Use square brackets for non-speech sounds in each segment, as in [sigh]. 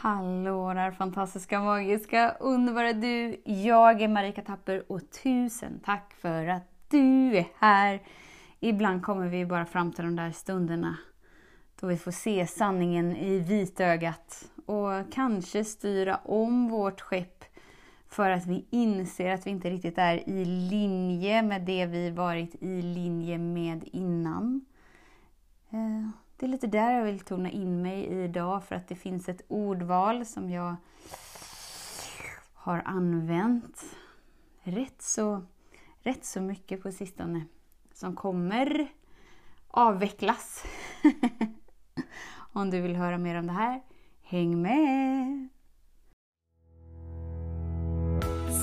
Hallå där fantastiska, magiska, underbara du! Jag är Marika Tapper och tusen tack för att du är här! Ibland kommer vi bara fram till de där stunderna då vi får se sanningen i vitögat och kanske styra om vårt skepp för att vi inser att vi inte riktigt är i linje med det vi varit i linje med innan. Eh, det är lite där jag vill tona in mig idag för att det finns ett ordval som jag har använt rätt så, rätt så mycket på sistone som kommer avvecklas. [laughs] om du vill höra mer om det här, häng med!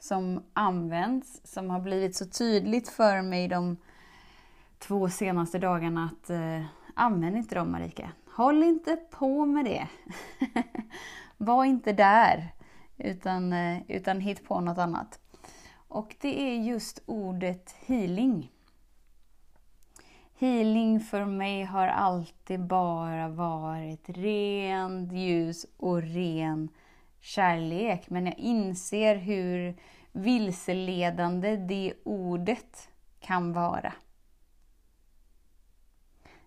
som används, som har blivit så tydligt för mig de två senaste dagarna att eh, använd inte dem Marika. Håll inte på med det. [laughs] Var inte där, utan, eh, utan hitt på något annat. Och det är just ordet healing. Healing för mig har alltid bara varit rent ljus och ren kärlek. Men jag inser hur vilseledande det ordet kan vara.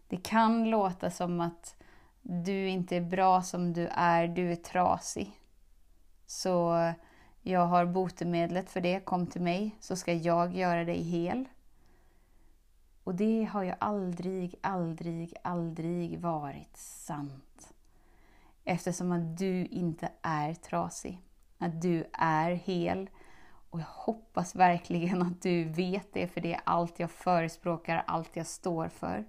Det kan låta som att du inte är bra som du är, du är trasig. Så jag har botemedlet för det, kom till mig så ska jag göra dig hel. Och det har ju aldrig, aldrig, aldrig varit sant. Eftersom att du inte är trasig. Att du är hel. Och jag hoppas verkligen att du vet det, för det är allt jag förespråkar, allt jag står för.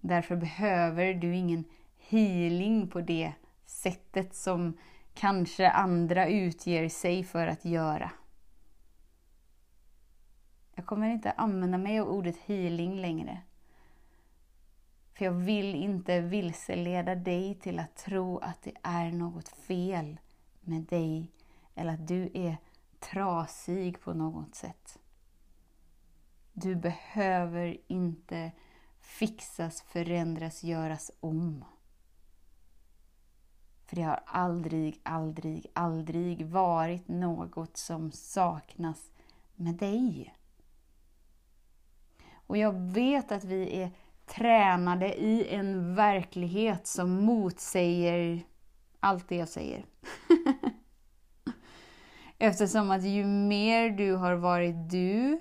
Därför behöver du ingen healing på det sättet som kanske andra utger sig för att göra. Jag kommer inte använda mig av ordet healing längre. För jag vill inte vilseleda dig till att tro att det är något fel med dig eller att du är trasig på något sätt. Du behöver inte fixas, förändras, göras om. För det har aldrig, aldrig, aldrig varit något som saknas med dig. Och jag vet att vi är tränade i en verklighet som motsäger allt det jag säger. [laughs] Eftersom att ju mer du har varit du,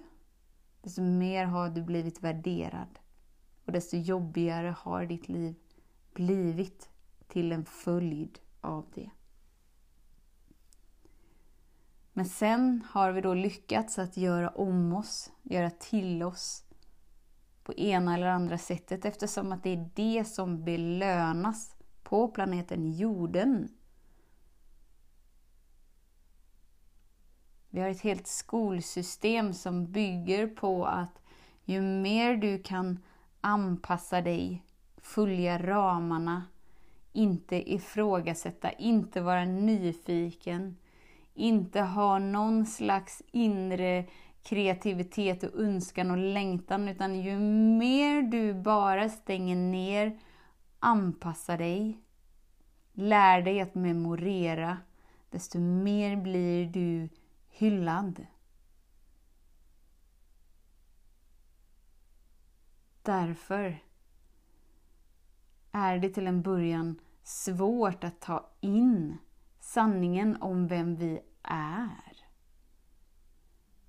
desto mer har du blivit värderad. Och desto jobbigare har ditt liv blivit till en följd av det. Men sen har vi då lyckats att göra om oss, göra till oss på ena eller andra sättet eftersom att det är det som belönas på planeten jorden. Vi har ett helt skolsystem som bygger på att ju mer du kan anpassa dig, följa ramarna, inte ifrågasätta, inte vara nyfiken, inte ha någon slags inre kreativitet och önskan och längtan, utan ju mer du bara stänger ner, anpassar dig, lär dig att memorera, desto mer blir du hyllad. Därför är det till en början svårt att ta in sanningen om vem vi är.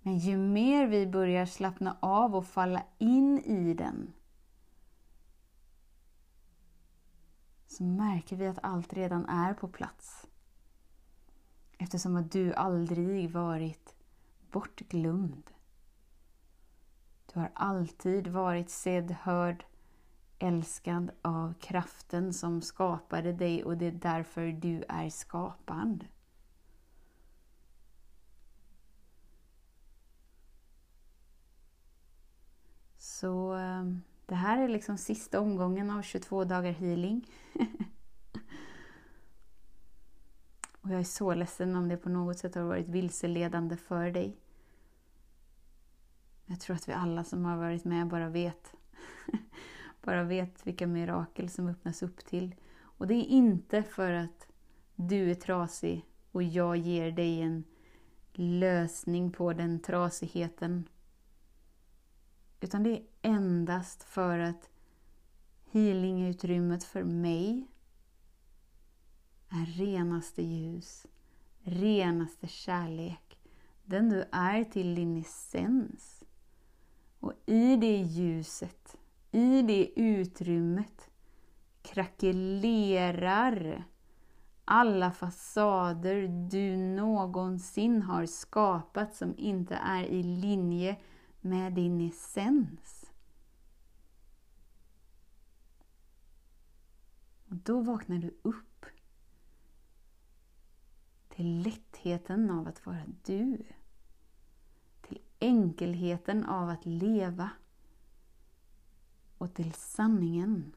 Men ju mer vi börjar slappna av och falla in i den så märker vi att allt redan är på plats. Eftersom att du aldrig varit bortglömd. Du har alltid varit sedd, hörd, älskad av kraften som skapade dig och det är därför du är skapad. Så eh, det här är liksom sista omgången av 22 dagar healing. [laughs] och jag är så ledsen om det på något sätt har varit vilseledande för dig. Jag tror att vi alla som har varit med bara vet [laughs] bara vet vilka mirakel som öppnas upp till. Och det är inte för att du är trasig och jag ger dig en lösning på den trasigheten. Utan det är endast för att healingutrymmet för mig är renaste ljus, renaste kärlek, den du är till din essens. Och i det ljuset i det utrymmet krackelerar alla fasader du någonsin har skapat som inte är i linje med din essens. Och då vaknar du upp till lättheten av att vara du. Till enkelheten av att leva och till sanningen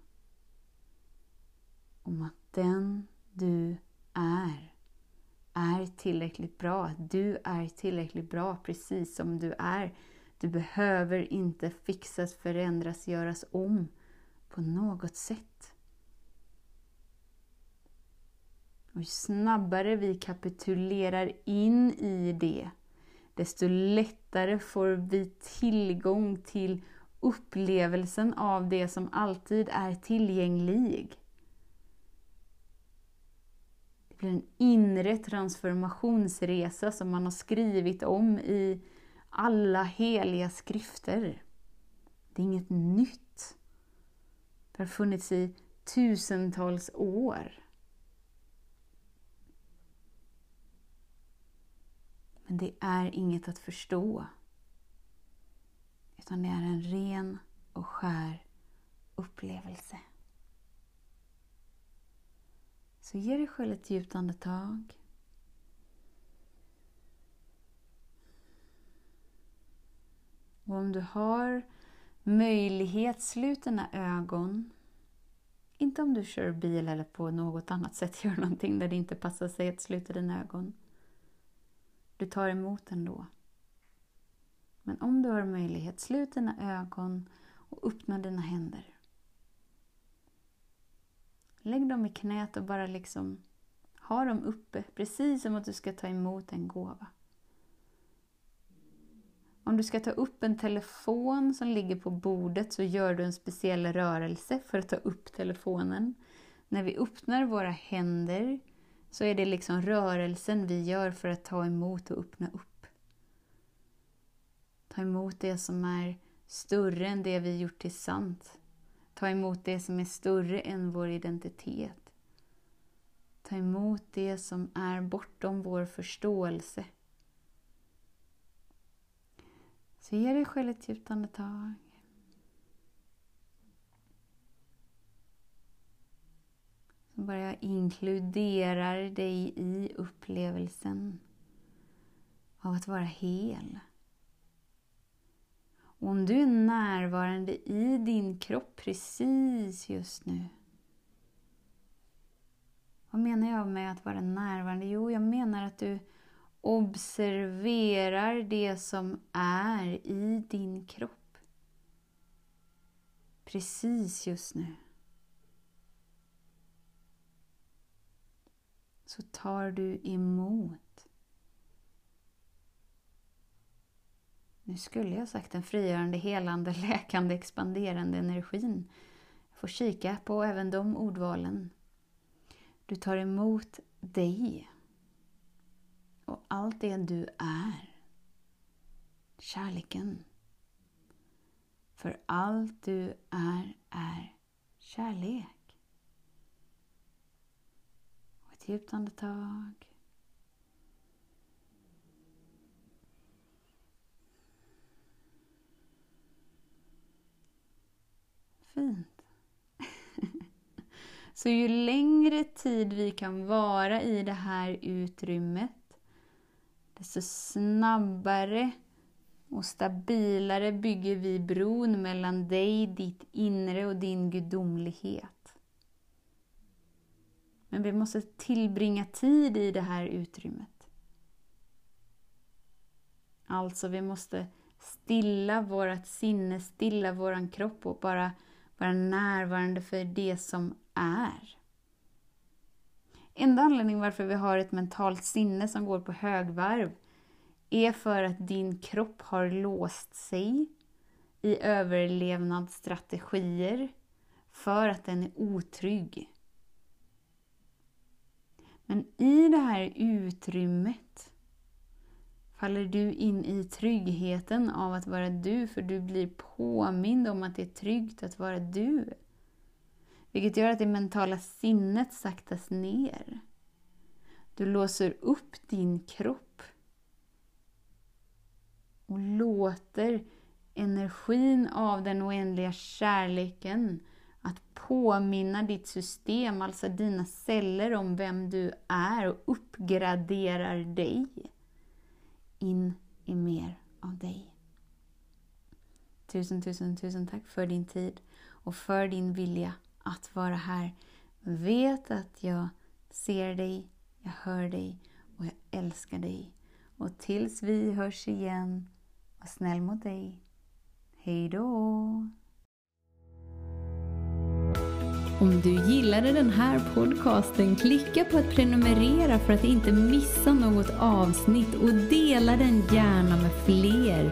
om att den du är, är tillräckligt bra. Du är tillräckligt bra precis som du är. Du behöver inte fixas, förändras, göras om på något sätt. Och ju snabbare vi kapitulerar in i det, desto lättare får vi tillgång till upplevelsen av det som alltid är tillgänglig. Det blir en inre transformationsresa som man har skrivit om i alla heliga skrifter. Det är inget nytt. Det har funnits i tusentals år. Men det är inget att förstå utan det är en ren och skär upplevelse. Så ge dig själv ett djupt andetag. Och om du har möjlighet, slut dina ögon. Inte om du kör bil eller på något annat sätt gör någonting där det inte passar sig att sluta dina ögon. Du tar emot ändå. Men om du har möjlighet, slut dina ögon och öppna dina händer. Lägg dem i knät och bara liksom ha dem uppe, precis som att du ska ta emot en gåva. Om du ska ta upp en telefon som ligger på bordet så gör du en speciell rörelse för att ta upp telefonen. När vi öppnar våra händer så är det liksom rörelsen vi gör för att ta emot och öppna upp. Ta emot det som är större än det vi gjort till sant. Ta emot det som är större än vår identitet. Ta emot det som är bortom vår förståelse. Så ge dig själv ett djupt andetag. Så bara jag dig i upplevelsen av att vara hel. Och om du är närvarande i din kropp precis just nu. Vad menar jag med att vara närvarande? Jo, jag menar att du observerar det som är i din kropp. Precis just nu. Så tar du emot Nu skulle jag sagt den frigörande, helande, [laughs] läkande, expanderande energin. Jag får kika på även de ordvalen. Du tar emot dig och allt det du är. Kärleken. För allt du är, är kärlek. Och ett djupt andetag. Fint. [laughs] Så ju längre tid vi kan vara i det här utrymmet, desto snabbare och stabilare bygger vi bron mellan dig, ditt inre och din gudomlighet. Men vi måste tillbringa tid i det här utrymmet. Alltså, vi måste stilla vårt sinne, stilla våran kropp och bara vara närvarande för det som är. Enda anledningen varför vi har ett mentalt sinne som går på högvarv är för att din kropp har låst sig i överlevnadsstrategier för att den är otrygg. Men i det här utrymmet faller du in i tryggheten av att vara du, för du blir påmind om att det är tryggt att vara du. Vilket gör att det mentala sinnet saktas ner. Du låser upp din kropp och låter energin av den oändliga kärleken att påminna ditt system, alltså dina celler, om vem du är och uppgraderar dig in i mer av dig. Tusen, tusen, tusen tack för din tid och för din vilja att vara här. Vet att jag ser dig, jag hör dig och jag älskar dig. Och tills vi hörs igen, var snäll mot dig. Hej då! Om du gillade den här podcasten, klicka på att prenumerera för att inte missa något avsnitt och dela den gärna med fler.